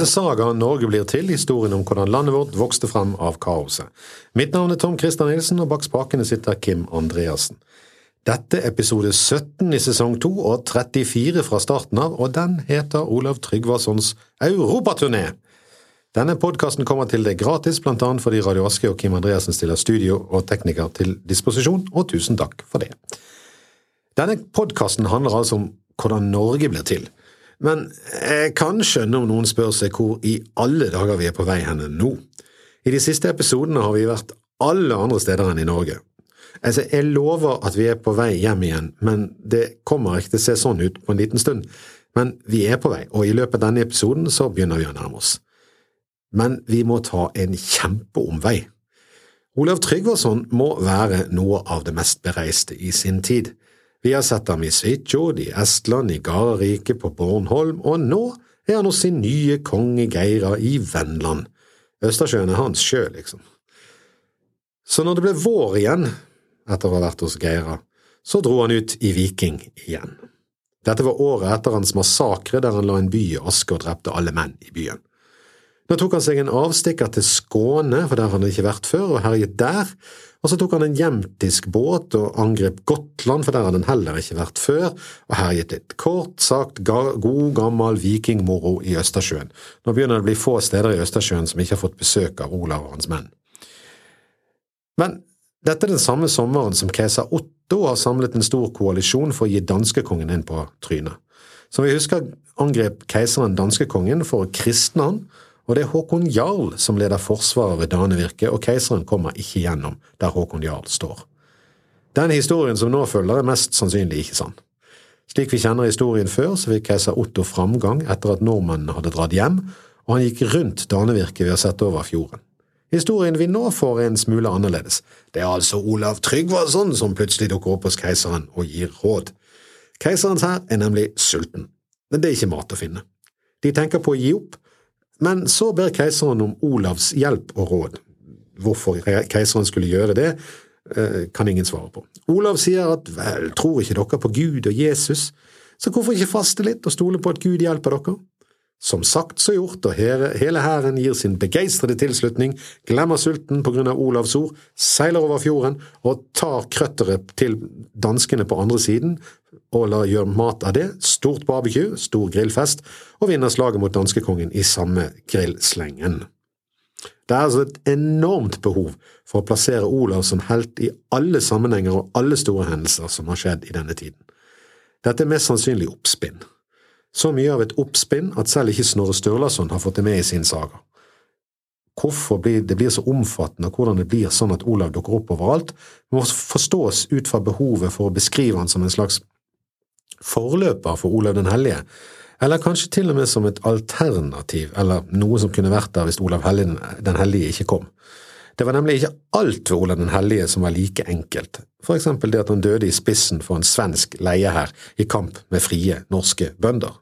til sagaen Norge blir til, historien om hvordan landet vårt vokste frem av kaoset. Mitt navn er Tom Christer Nilsen, og bak spakene sitter Kim Andreassen. Dette er episode 17 i sesong 2 og 34 fra starten av, og den heter Olav Tryggvasons Europaturné. Denne podkasten kommer til deg gratis, blant annet fordi Radio Aske og Kim Andreassen stiller studio og tekniker til disposisjon, og tusen takk for det. Denne podkasten handler altså om hvordan Norge blir til. Men jeg kan skjønne om noen spør seg hvor i alle dager vi er på vei henne nå. I de siste episodene har vi vært alle andre steder enn i Norge. Altså, jeg lover at vi er på vei hjem igjen, men det kommer ikke til å se sånn ut på en liten stund. Men vi er på vei, og i løpet av denne episoden så begynner vi å nærme oss. Men vi må ta en kjempeomvei. Olav Tryggvason må være noe av det mest bereiste i sin tid. Vi har sett ham i Svitsjod, i Estland, i Gardarike, på Bornholm, og nå er han hos sin nye konge Geira i Vennland. Østersjøen er hans sjø, liksom. Så når det ble vår igjen, etter å ha vært hos Geira, så dro han ut i Viking igjen. Dette var året etter hans massakre der han la en by i aske og drepte alle menn i byen. Nå tok han seg en avstikker til Skåne, for der hadde han ikke vært før, og herjet der, og så tok han en jemtisk båt og angrep Gotland, for der hadde han heller ikke vært før, og herjet litt. Kort sagt god, gammel vikingmoro i Østersjøen. Nå begynner det å bli få steder i Østersjøen som ikke har fått besøk av Olav og hans menn. Men dette er den samme sommeren som keiser Otto har samlet en stor koalisjon for å gi danskekongen inn på trynet. Som vi husker angrep keiseren danskekongen for å kristne han, og det er Håkon Jarl som leder forsvaret ved Danevirket, og keiseren kommer ikke gjennom der Håkon Jarl står. Den historien som nå følger, er mest sannsynlig ikke sann. Slik vi kjenner historien før, så fikk keiser Otto framgang etter at nordmennene hadde dratt hjem, og han gikk rundt Danevirket ved å sette over fjorden. Historien vi nå får, er en smule annerledes. Det er altså Olav Tryggvason som plutselig dukker opp hos keiseren og gir råd. Keiserens hær er nemlig sulten, men det er ikke mat å finne. De tenker på å gi opp, men så ber keiseren om Olavs hjelp og råd. Hvorfor keiseren skulle gjøre det, eh, kan ingen svare på. Olav sier at vel, tror ikke dere på Gud og Jesus, så hvorfor ikke faste litt og stole på at Gud hjelper dere? Som sagt så gjort, og hele hæren gir sin begeistrede tilslutning, glemmer sulten på grunn av Olavs ord, seiler over fjorden og tar krøtteret til danskene på andre siden og lar gjøre mat av det, stort barbecue, stor grillfest, og vinner slaget mot danskekongen i samme grillslengen. Det er altså et enormt behov for å plassere Olav som helt i alle sammenhenger og alle store hendelser som har skjedd i denne tiden. Dette er mest sannsynlig oppspinn. Så mye av et oppspinn at selv ikke Snorre Sturlason har fått det med i sin saga. Hvorfor det blir så omfattende, og hvordan det blir sånn at Olav dukker opp overalt, må forstås ut fra behovet for å beskrive han som en slags forløper for Olav den hellige, eller kanskje til og med som et alternativ, eller noe som kunne vært der hvis Olav den hellige ikke kom. Det var nemlig ikke alt ved Olav den hellige som var like enkelt, for eksempel det at han døde i spissen for en svensk leiehær i kamp med frie norske bønder.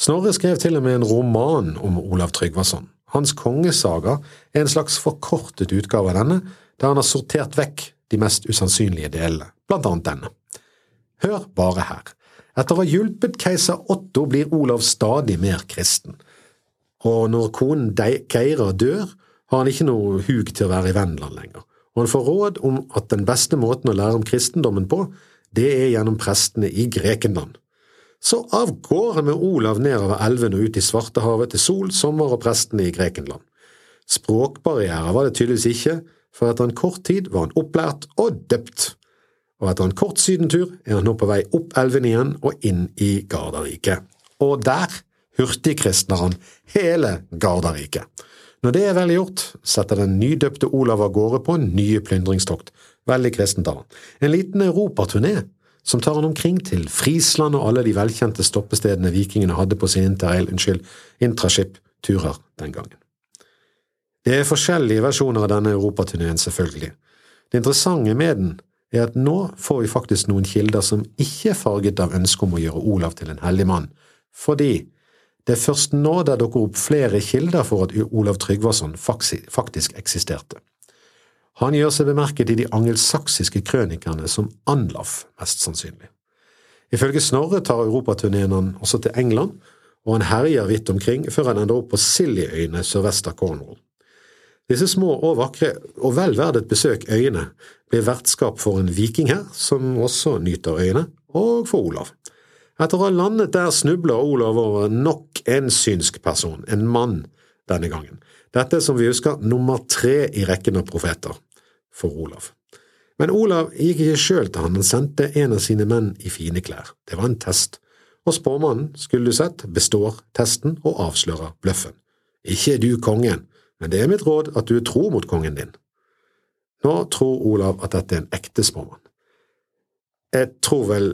Snorre skrev til og med en roman om Olav Tryggvason. Hans kongesaga er en slags forkortet utgave av denne, der han har sortert vekk de mest usannsynlige delene, blant annet denne. Hør bare her. Etter å ha hjulpet keiser Otto blir Olav stadig mer kristen, og når konen Geira dør, har han ikke noe hug til å være i Vendeland lenger, og han får råd om at den beste måten å lære om kristendommen på, det er gjennom prestene i Grekenland. Så av gårde med Olav nedover elven og ut i Svartehavet til sol, sommer og prestene i Grekenland. Språkbarrierer var det tydeligvis ikke, for etter en kort tid var han opplært og døpt, og etter en kort sydentur er han nå på vei opp elven igjen og inn i Gardarriket. Og der hurtigkristner han hele Gardarriket. Når det er vel gjort, setter den nydøpte Olav av gårde på nye plyndringstokt. Veldig kristent av. En liten europaturné som tar han omkring til Frisland og alle de velkjente stoppestedene vikingene hadde på sin interrail, unnskyld, intraship-turer den gangen. Det er forskjellige versjoner av denne europaturneen, selvfølgelig. Det interessante med den er at nå får vi faktisk noen kilder som ikke er farget av ønsket om å gjøre Olav til en hellig mann, fordi det er først nå det dukker opp flere kilder for at Olav Tryggvason faktisk eksisterte. Han gjør seg bemerket i de angelsaksiske krønikerne som Anlaf, mest sannsynlig. Ifølge Snorre tar europaturneen han også til England, og han herjer vidt omkring før han ender opp på Siljeøyene sørvest av Cornwall. Disse små og vakre og vel verd et besøk øyene blir vertskap for en viking her, som også nyter øyene, og for Olav. Etter å ha landet der snubler Olav over nok en synsk person, en mann, denne gangen. Dette er som vi husker nummer tre i rekken av profeter for Olav. Men Olav gikk ikke sjøl til han, han sendte en av sine menn i fine klær. Det var en test, og spåmannen, skulle du sett, består testen og avslører bløffen. Ikke er du kongen, men det er mitt råd at du er tro mot kongen din. Nå tror Olav at dette er en ekte spåmann. Jeg tror vel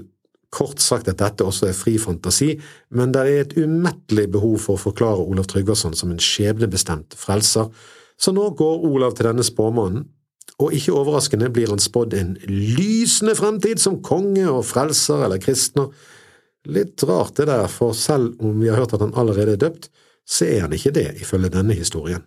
kort sagt at dette også er fri fantasi, men det er et umettelig behov for å forklare Olav Tryggvason som en skjebnebestemt frelser, så nå går Olav til denne spåmannen, og ikke overraskende blir han spådd en lysende fremtid som konge og frelser eller kristner. Litt rart det der, for selv om vi har hørt at han allerede er døpt, så er han ikke det, ifølge denne historien.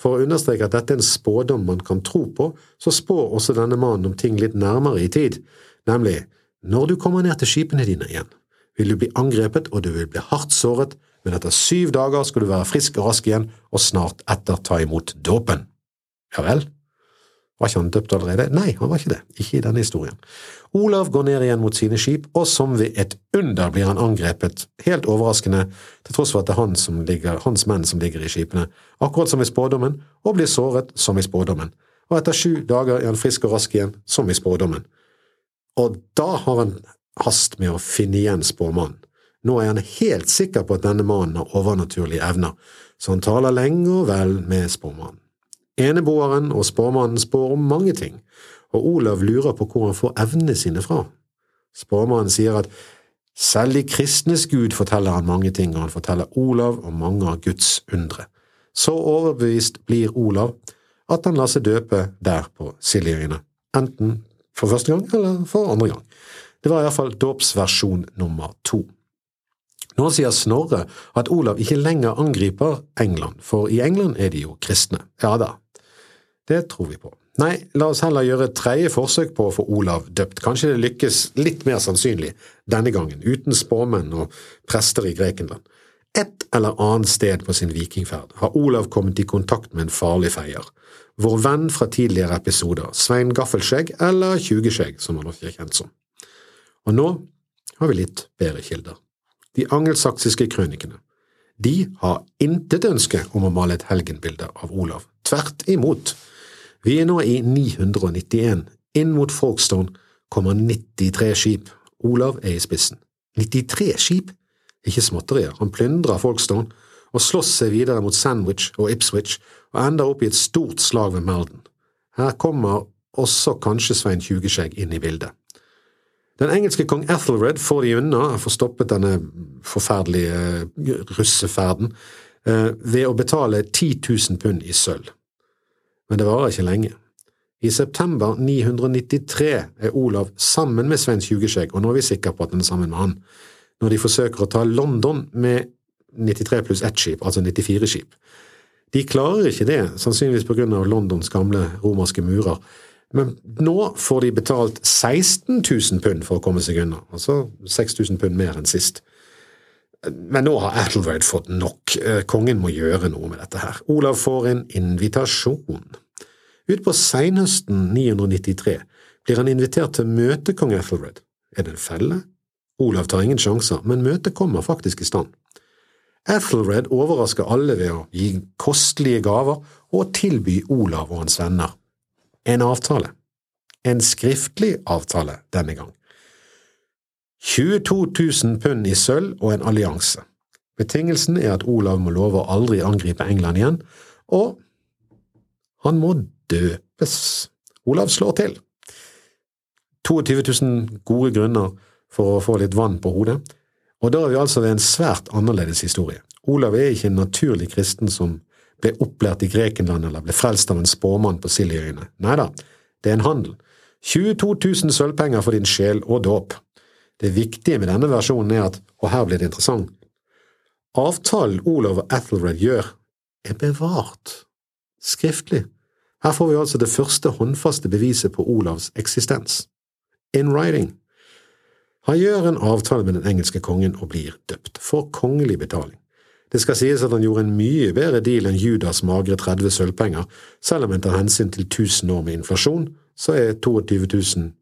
For å understreke at dette er en spådom man kan tro på, så spår også denne mannen om ting litt nærmere i tid, nemlig når du kommer ned til skipene dine igjen, vil du bli angrepet og du vil bli hardt såret, men etter syv dager skal du være frisk og rask igjen og snart etter ta imot dåpen. Ja vel? Var ikke han døpt allerede? Nei, han var ikke det, ikke i denne historien. Olav går ned igjen mot sine skip, og som ved et under blir han angrepet, helt overraskende, til tross for at det er han ligger, hans menn som ligger i skipene, akkurat som i spådommen, og blir såret som i spådommen. Og etter sju dager er han frisk og rask igjen, som i spådommen. Og da har han hast med å finne igjen spåmannen. Nå er han helt sikker på at denne mannen har overnaturlige evner, så han taler lenge og vel med spåmannen. Eneboeren og spåmannen spår om mange ting, og Olav lurer på hvor han får evnene sine fra. Spåmannen sier at selv i kristnes Gud forteller han mange ting, og han forteller Olav om mange av Guds undre. Så overbevist blir Olav at han lar seg døpe der på Siljøyene, enten for første gang eller for andre gang. Det var iallfall dåpsversjon nummer to. Nå sier Snorre at Olav ikke lenger angriper England, for i England er de jo kristne. Ja da, det tror vi på. Nei, la oss heller gjøre et tredje forsøk på å få Olav døpt. Kanskje det lykkes litt mer sannsynlig denne gangen, uten spåmenn og prester i Grekenland. Et eller annet sted på sin vikingferd har Olav kommet i kontakt med en farlig feier. Vår venn fra tidligere episoder, Svein Gaffelskjegg, eller Tjugeskjegg, som han også er kjent som. Og nå har vi litt bedre kilder. De angelsaksiske krønikene. De har intet ønske om å male et helgenbilde av Olav. Tvert imot. Vi er nå i 991. Inn mot Folkestone kommer 93 skip. Olav er i spissen. 93 skip? Ikke småtterier. Han plyndrer Folkestone og slåss seg videre mot Sandwich og Ipswich og ender opp i et stort slag ved Melden. Her kommer også kanskje Svein Tjugeskjegg inn i bildet. Den engelske kong Ethelred får de unna, får stoppet denne forferdelige eh, russeferden, eh, ved å betale 10 000 pund i sølv men det varer ikke lenge. I september 993 er Olav sammen med Svein Tjugeskjegg, og nå er vi sikre på at han er sammen med han, når de forsøker å ta London med 93 pluss ett skip, altså 94 skip. De klarer ikke det, sannsynligvis av Londons gamle romerske murer, men nå får de betalt 16 000 pund for å komme seg unna, altså 6000 pund mer enn sist. Men nå har Athelred fått nok, eh, kongen må gjøre noe med dette her. Olav får en invitasjon. Utpå seinhøsten 993 blir han invitert til møte kong Ethelred. Er det en felle? Olav tar ingen sjanser, men møtet kommer faktisk i stand. Ethelred overrasker alle ved å gi kostelige gaver og tilby Olav og hans venner en avtale. En skriftlig avtale denne gang. 22 000 pund i sølv og en allianse. Betingelsen er at Olav må love å aldri angripe England igjen, og han må døpes. Olav slår til. 22 000 gode grunner for å få litt vann på hodet, og da er vi altså ved en svært annerledes historie. Olav er ikke en naturlig kristen som ble opplært i Grekenland eller ble frelst av en spåmann på Siljeøyene. Nei da, det er en handel. 22 000 sølvpenger for din sjel og dåp. Det viktige med denne versjonen er at, og her blir det interessant, avtalen Olav og Ethelred gjør, er bevart, skriftlig. Her får vi altså det første håndfaste beviset på Olavs eksistens. In writing. Han gjør en avtale med den engelske kongen og blir døpt, for kongelig betaling. Det skal sies at han gjorde en mye bedre deal enn Judas magre 30 sølvpenger, selv om en tar hensyn til 1000 år med inflasjon, så er 22 000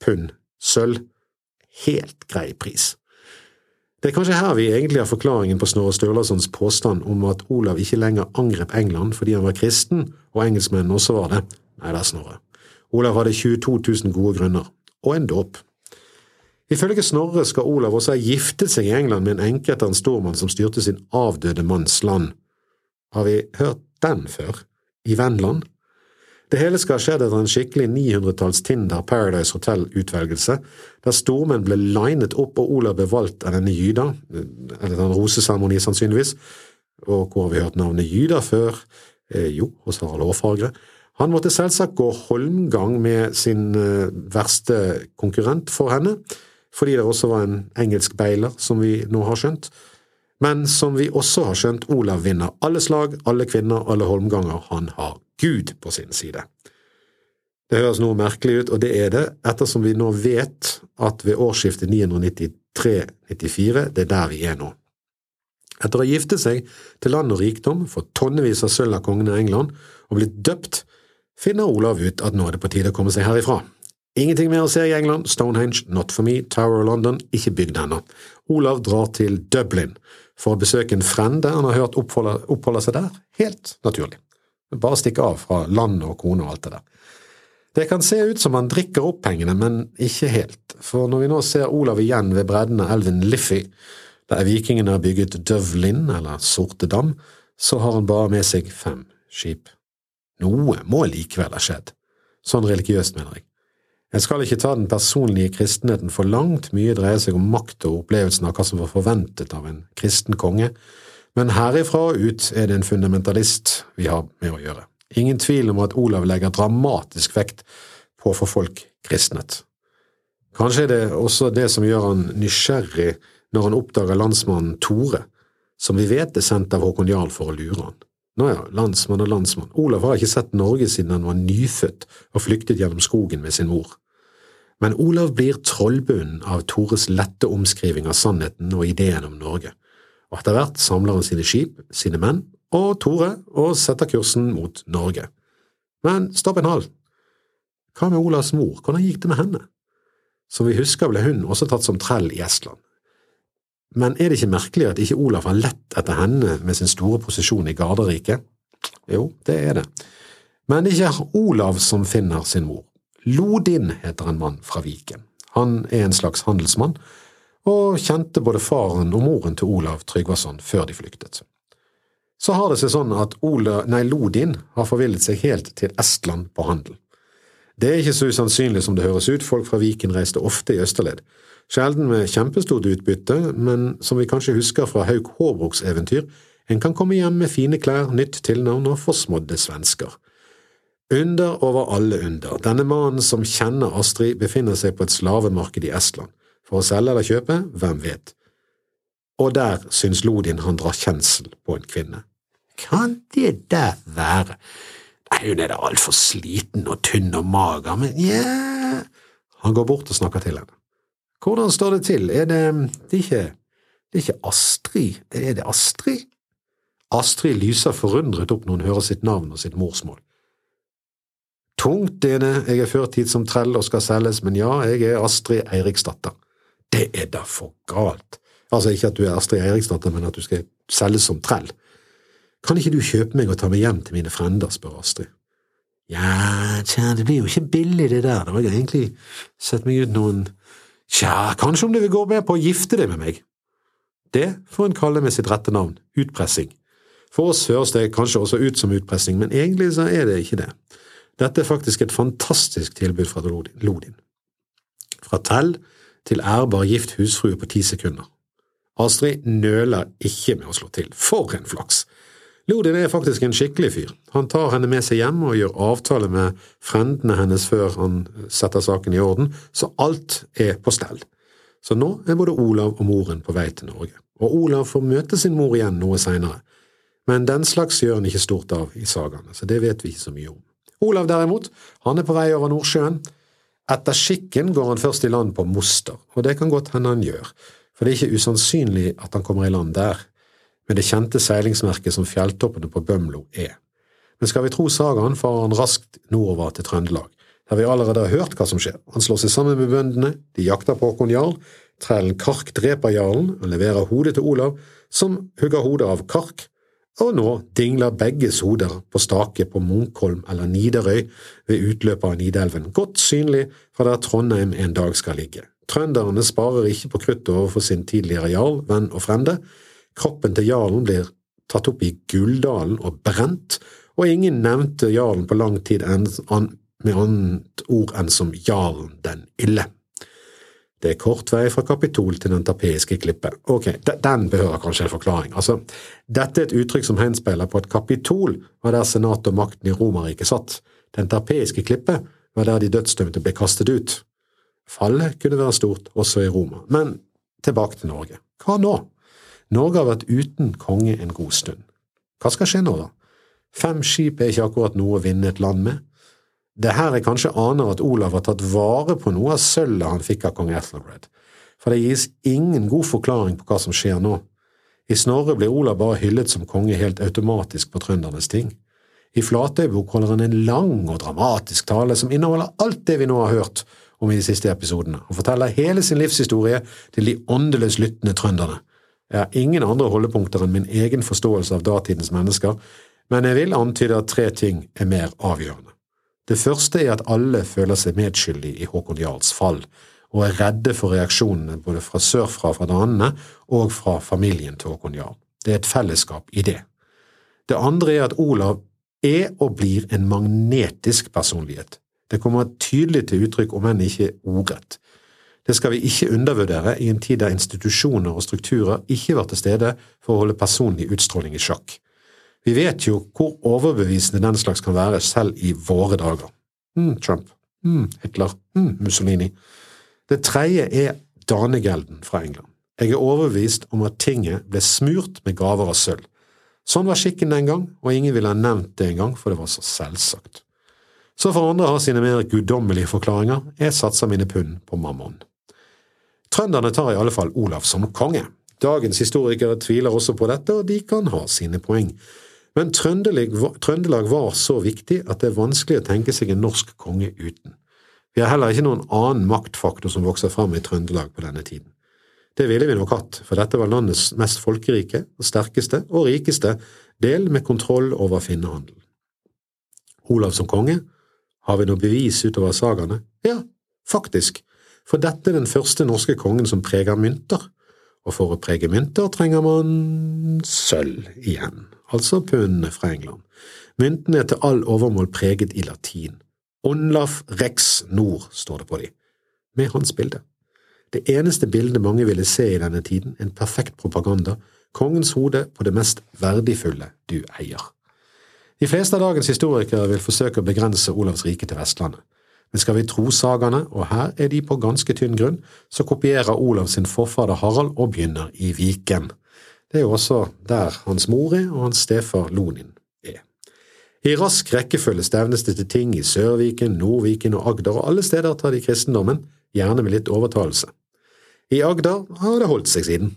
pund sølv helt grei pris. Det er kanskje her vi egentlig har forklaringen på Snorre Sturlasons påstand om at Olav ikke lenger angrep England fordi han var kristen, og engelskmennene også var det. Nei da, Snorre. Olav hadde 22 000 gode grunner, og en dåp. Ifølge Snorre skal Olav også ha giftet seg i England med en enke etter en stormann som styrte sin avdøde manns land. Har vi hørt den før? I Vennland? Det hele skal ha skjedd etter en skikkelig 900-talls Tinder Paradise Hotel-utvelgelse, der stormenn ble linet opp og Olav ble valgt av denne Gyda, eller en roseseremoni sannsynligvis, og hvor har vi hørt navnet Gyda før? Eh, jo, hos Harald Hårfagre. Han måtte selvsagt gå holmgang med sin eh, verste konkurrent for henne, fordi det også var en engelsk beiler, som vi nå har skjønt. Men som vi også har skjønt, Olav vinner alle slag, alle kvinner, alle holmganger. Han har Gud på sin side. Det høres noe merkelig ut, og det er det, ettersom vi nå vet at ved årsskiftet 993–94, det er der vi er nå. Etter å ha giftet seg til land og rikdom, fått tonnevis av sølv av kongen av England og blitt døpt, finner Olav ut at nå er det på tide å komme seg herifra. Ingenting mer å se i England, Stonehenge, not for me, Tower of London, ikke bygd ennå. Olav drar til Dublin for å besøke en frende han har hørt oppholde, oppholde seg der, helt naturlig. Bare stikke av fra land og kone og alt det der. Det kan se ut som han drikker opp pengene, men ikke helt, for når vi nå ser Olav igjen ved bredden av elven Liffey, der vikingene har bygget Døvlin, eller Sorte Dam, så har han bare med seg fem skip. Noe må likevel ha skjedd. Sånn religiøst, mener jeg. Jeg skal ikke ta den personlige kristenheten for langt, mye dreier seg om makt og opplevelsen av hva som var forventet av en kristen konge, men herifra og ut er det en fundamentalist vi har med å gjøre. Ingen tvil om at Olav legger dramatisk vekt på å få folk kristnet. Kanskje er det også det som gjør han nysgjerrig når han oppdager landsmannen Tore, som vi vet er sendt av Håkon Jarl for å lure han. Nå ja, landsmann og landsmann, Olav har ikke sett Norge siden han var nyfødt og flyktet gjennom skogen med sin mor. Men Olav blir trollbunden av Tores lette omskriving av sannheten og ideen om Norge, og etter hvert samler han sine skip, sine menn og Tore og setter kursen mot Norge. Men stopp en hal! Hva med Olavs mor, hvordan gikk det med henne? Som vi husker ble hun også tatt som trell i Estland. Men er det ikke merkelig at ikke Olav har lett etter henne med sin store posisjon i garderiket? Jo, det er det. Men det er ikke Olav som finner sin mor. Lodin heter en mann fra Viken. Han er en slags handelsmann, og kjente både faren og moren til Olav Tryggvason før de flyktet. Så har det seg sånn at Ola, nei, Lodin har forvillet seg helt til Estland på handel. Det er ikke så usannsynlig som det høres ut, folk fra Viken reiste ofte i østerled. Sjelden med kjempestort utbytte, men som vi kanskje husker fra Hauk Hårbruks eventyr, en kan komme hjem med fine klær, nytt tilnavn og forsmådde svensker. Under over alle under, denne mannen som kjenner Astrid, befinner seg på et slavemarked i Estland. For å selge eller kjøpe, hvem vet. Og der syns Lodin han drar kjensel på en kvinne. Kan det der være? Nei, hun er da altfor sliten og tynn og mager, men ja… Han går bort og snakker til henne. Hvordan står det til, er det… det ikke… det er ikke Astrid, er det Astrid? Astrid lyser forundret opp når hun hører sitt navn og sitt morsmål. Tungt, dine, jeg er førtid som trell og skal selges, men ja, jeg er Astrid Eiriksdatter. Det er da for galt. Altså, ikke at du er Astrid Eiriksdatter, men at du skal selges som trell. Kan ikke du kjøpe meg og ta meg hjem til mine frender, spør Astrid. Ja, tja, det blir jo ikke billig, det der, da har jeg egentlig sett meg ut noen… Tja, kanskje om du vil gå med på å gifte deg med meg? Det får en kalle med sitt rette navn, utpressing. For oss høres det kanskje også ut som utpressing, men egentlig så er det ikke det. Dette er faktisk et fantastisk tilbud fra Lodin. Fra tell til ærbar gift husfrue på ti sekunder. Astrid nøler ikke med å slå til. For en flaks! Lodin er faktisk en skikkelig fyr. Han tar henne med seg hjem og gjør avtale med frendene hennes før han setter saken i orden, så alt er på stell. Så nå er både Olav og moren på vei til Norge, og Olav får møte sin mor igjen noe seinere. Men den slags gjør han ikke stort av i sagaene, så det vet vi ikke så mye om. Olav derimot, han er på vei over Nordsjøen. Etter skikken går han først i land på Moster, og det kan godt hende han gjør, for det er ikke usannsynlig at han kommer i land der. med det kjente seilingsmerket som fjelltoppene på Bømlo er. Men skal vi tro sagaen, farer han raskt nordover til Trøndelag, der vi allerede har hørt hva som skjer. Han slår seg sammen med bøndene, de jakter på Håkon Jarl, trellen Kark dreper jarlen og leverer hodet til Olav, som hugger hodet av Kark, og nå dingler begges hoder på stake på Munkholm eller Nidarøy ved utløpet av Nidelven, godt synlig fra der Trondheim en dag skal ligge. Trønderne sparer ikke på kruttet overfor sin tidligere jarl, venn og frende. Kroppen til jarlen blir tatt opp i Gulldalen og brent, og ingen nevnte jarlen på lang tid med annet ord enn som jarlen den ille. Det er kort vei fra Kapitol til den tapeiske klippet. Ok, den behøver kanskje en forklaring. Altså, dette er et uttrykk som henspeiler på at Kapitol var der senat og makten i Romerriket satt. Den tapeiske klippet var der de dødsdømte ble kastet ut. Fallet kunne være stort også i Roma. Men tilbake til Norge. Hva nå? Norge har vært uten konge en god stund. Hva skal skje nå, da? Fem skip er ikke akkurat noe å vinne et land med. Det her jeg kanskje aner at Olav har tatt vare på noe av sølvet han fikk av kong Ethelred, for det gis ingen god forklaring på hva som skjer nå. I Snorre blir Olav bare hyllet som konge helt automatisk på trøndernes ting. I Flatøybok holder han en lang og dramatisk tale som inneholder alt det vi nå har hørt om i de siste episodene, og forteller hele sin livshistorie til de åndeløst lyttende trønderne. Jeg har ingen andre holdepunkter enn min egen forståelse av datidens mennesker, men jeg vil antyde at tre ting er mer avgjørende. Det første er at alle føler seg medskyldig i Håkon Jarls fall, og er redde for reaksjonene både fra sørfra fra danene og fra familien til Håkon Jarl. Det er et fellesskap i det. Det andre er at Olav er og blir en magnetisk personlighet. Det kommer tydelig til uttrykk, om enn ikke ordrett. Det skal vi ikke undervurdere i en tid der institusjoner og strukturer ikke var til stede for å holde personlig utstråling i sjakk. Vi vet jo hvor overbevisende den slags kan være selv i våre dager. Mm, Trump. Mm, Hitler. Mm, Mussolini. Det tredje er danegelden fra England. Jeg er overbevist om at tinget ble smurt med gaver av sølv. Sånn var skikken den gang, og ingen ville ha nevnt det engang, for det var så selvsagt. Så for andre har sine mer guddommelige forklaringer, jeg satser mine pund på mammon. Trønderne tar i alle fall Olav som konge. Dagens historikere tviler også på dette, og de kan ha sine poeng. Men Trøndelag var så viktig at det er vanskelig å tenke seg en norsk konge uten. Vi har heller ikke noen annen maktfaktor som vokser fram i Trøndelag på denne tiden. Det ville vi nok hatt, for dette var landets mest folkerike, sterkeste og rikeste del med kontroll over finnehandelen. Olav som konge? Har vi noe bevis utover sagaene? Ja, faktisk, for dette er den første norske kongen som preger mynter, og for å prege mynter trenger man sølv igjen altså pundene fra England. Myntene er til all overmål preget i latin. Onlaf rex nord står det på de, med hans bilde. Det eneste bildet mange ville se i denne tiden, en perfekt propaganda, kongens hode på det mest verdifulle du eier. De fleste av dagens historikere vil forsøke å begrense Olavs rike til Vestlandet. Men skal vi tro sagaene, og her er de på ganske tynn grunn, så kopierer Olav sin forfader Harald og begynner i Viken. Det er jo også der hans mor er og hans stefar Lonin er. I rask rekkefølge stevnes det til ting i Sørviken, Nordviken og Agder, og alle steder tar de kristendommen, gjerne med litt overtalelse. I Agder har det holdt seg siden.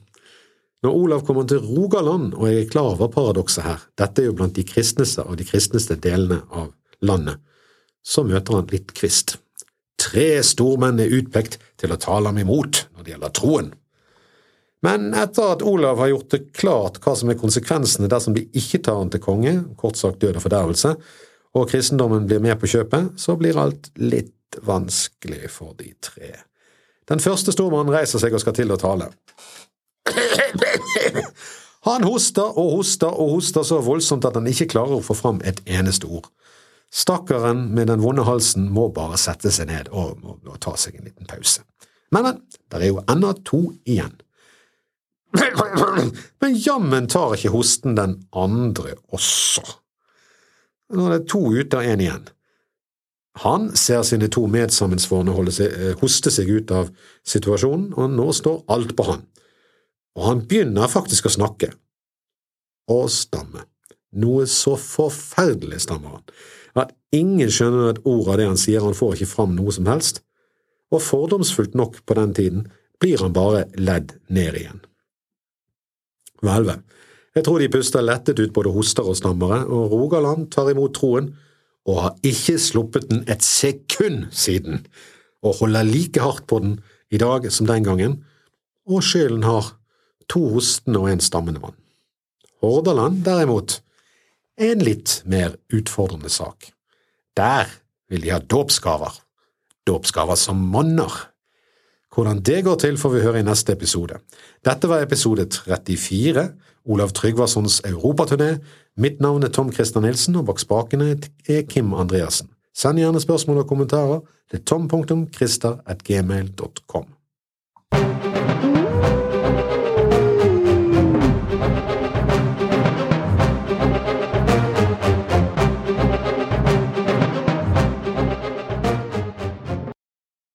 Når Olav kommer til Rogaland, og jeg er klar over paradokset her, dette er jo blant de kristneste av de kristneste delene av landet, så møter han litt kvist. Tre stormenn er utpekt til å tale ham imot når det gjelder troen. Men etter at Olav har gjort det klart hva som er konsekvensene dersom de ikke tar han til konge, kort sagt død og fordervelse, og kristendommen blir med på kjøpet, så blir alt litt vanskelig for de tre. Den første stormannen reiser seg og skal til å tale. Han hoster og hoster og hoster så voldsomt at han ikke klarer å få fram et eneste ord. Stakkaren med den vonde halsen må bare sette seg ned og, og, og ta seg en liten pause. Men, men, det er jo ennå to igjen. Men jammen tar ikke hosten den andre også. Nå er det to ute og én igjen. Han ser sine to medsammensvorne eh, hoste seg ut av situasjonen, og nå står alt på han. Og han begynner faktisk å snakke. Og stamme. Noe så forferdelig stammer han, at ingen skjønner et ord av det han sier, han får ikke fram noe som helst, og fordomsfullt nok på den tiden blir han bare ledd ned igjen. Vel, vel. Jeg tror de puster lettet ut både hoster og stammere, og Rogaland tar imot troen, og har ikke sluppet den et sekund siden, og holder like hardt på den i dag som den gangen, og sjelen har to hostende og en stammende mann. Hordaland, derimot, er en litt mer utfordrende sak. Der vil de ha dåpsgaver, dåpsgaver som monner. Hvordan det går til, får vi høre i neste episode. Dette var episode 34, Olav Tryggvasons europaturné. Mitt navn er Tom Christer Nilsen, og bak spakene er Kim Andreassen. Send gjerne spørsmål og kommentarer til tom.christer.gmail.com.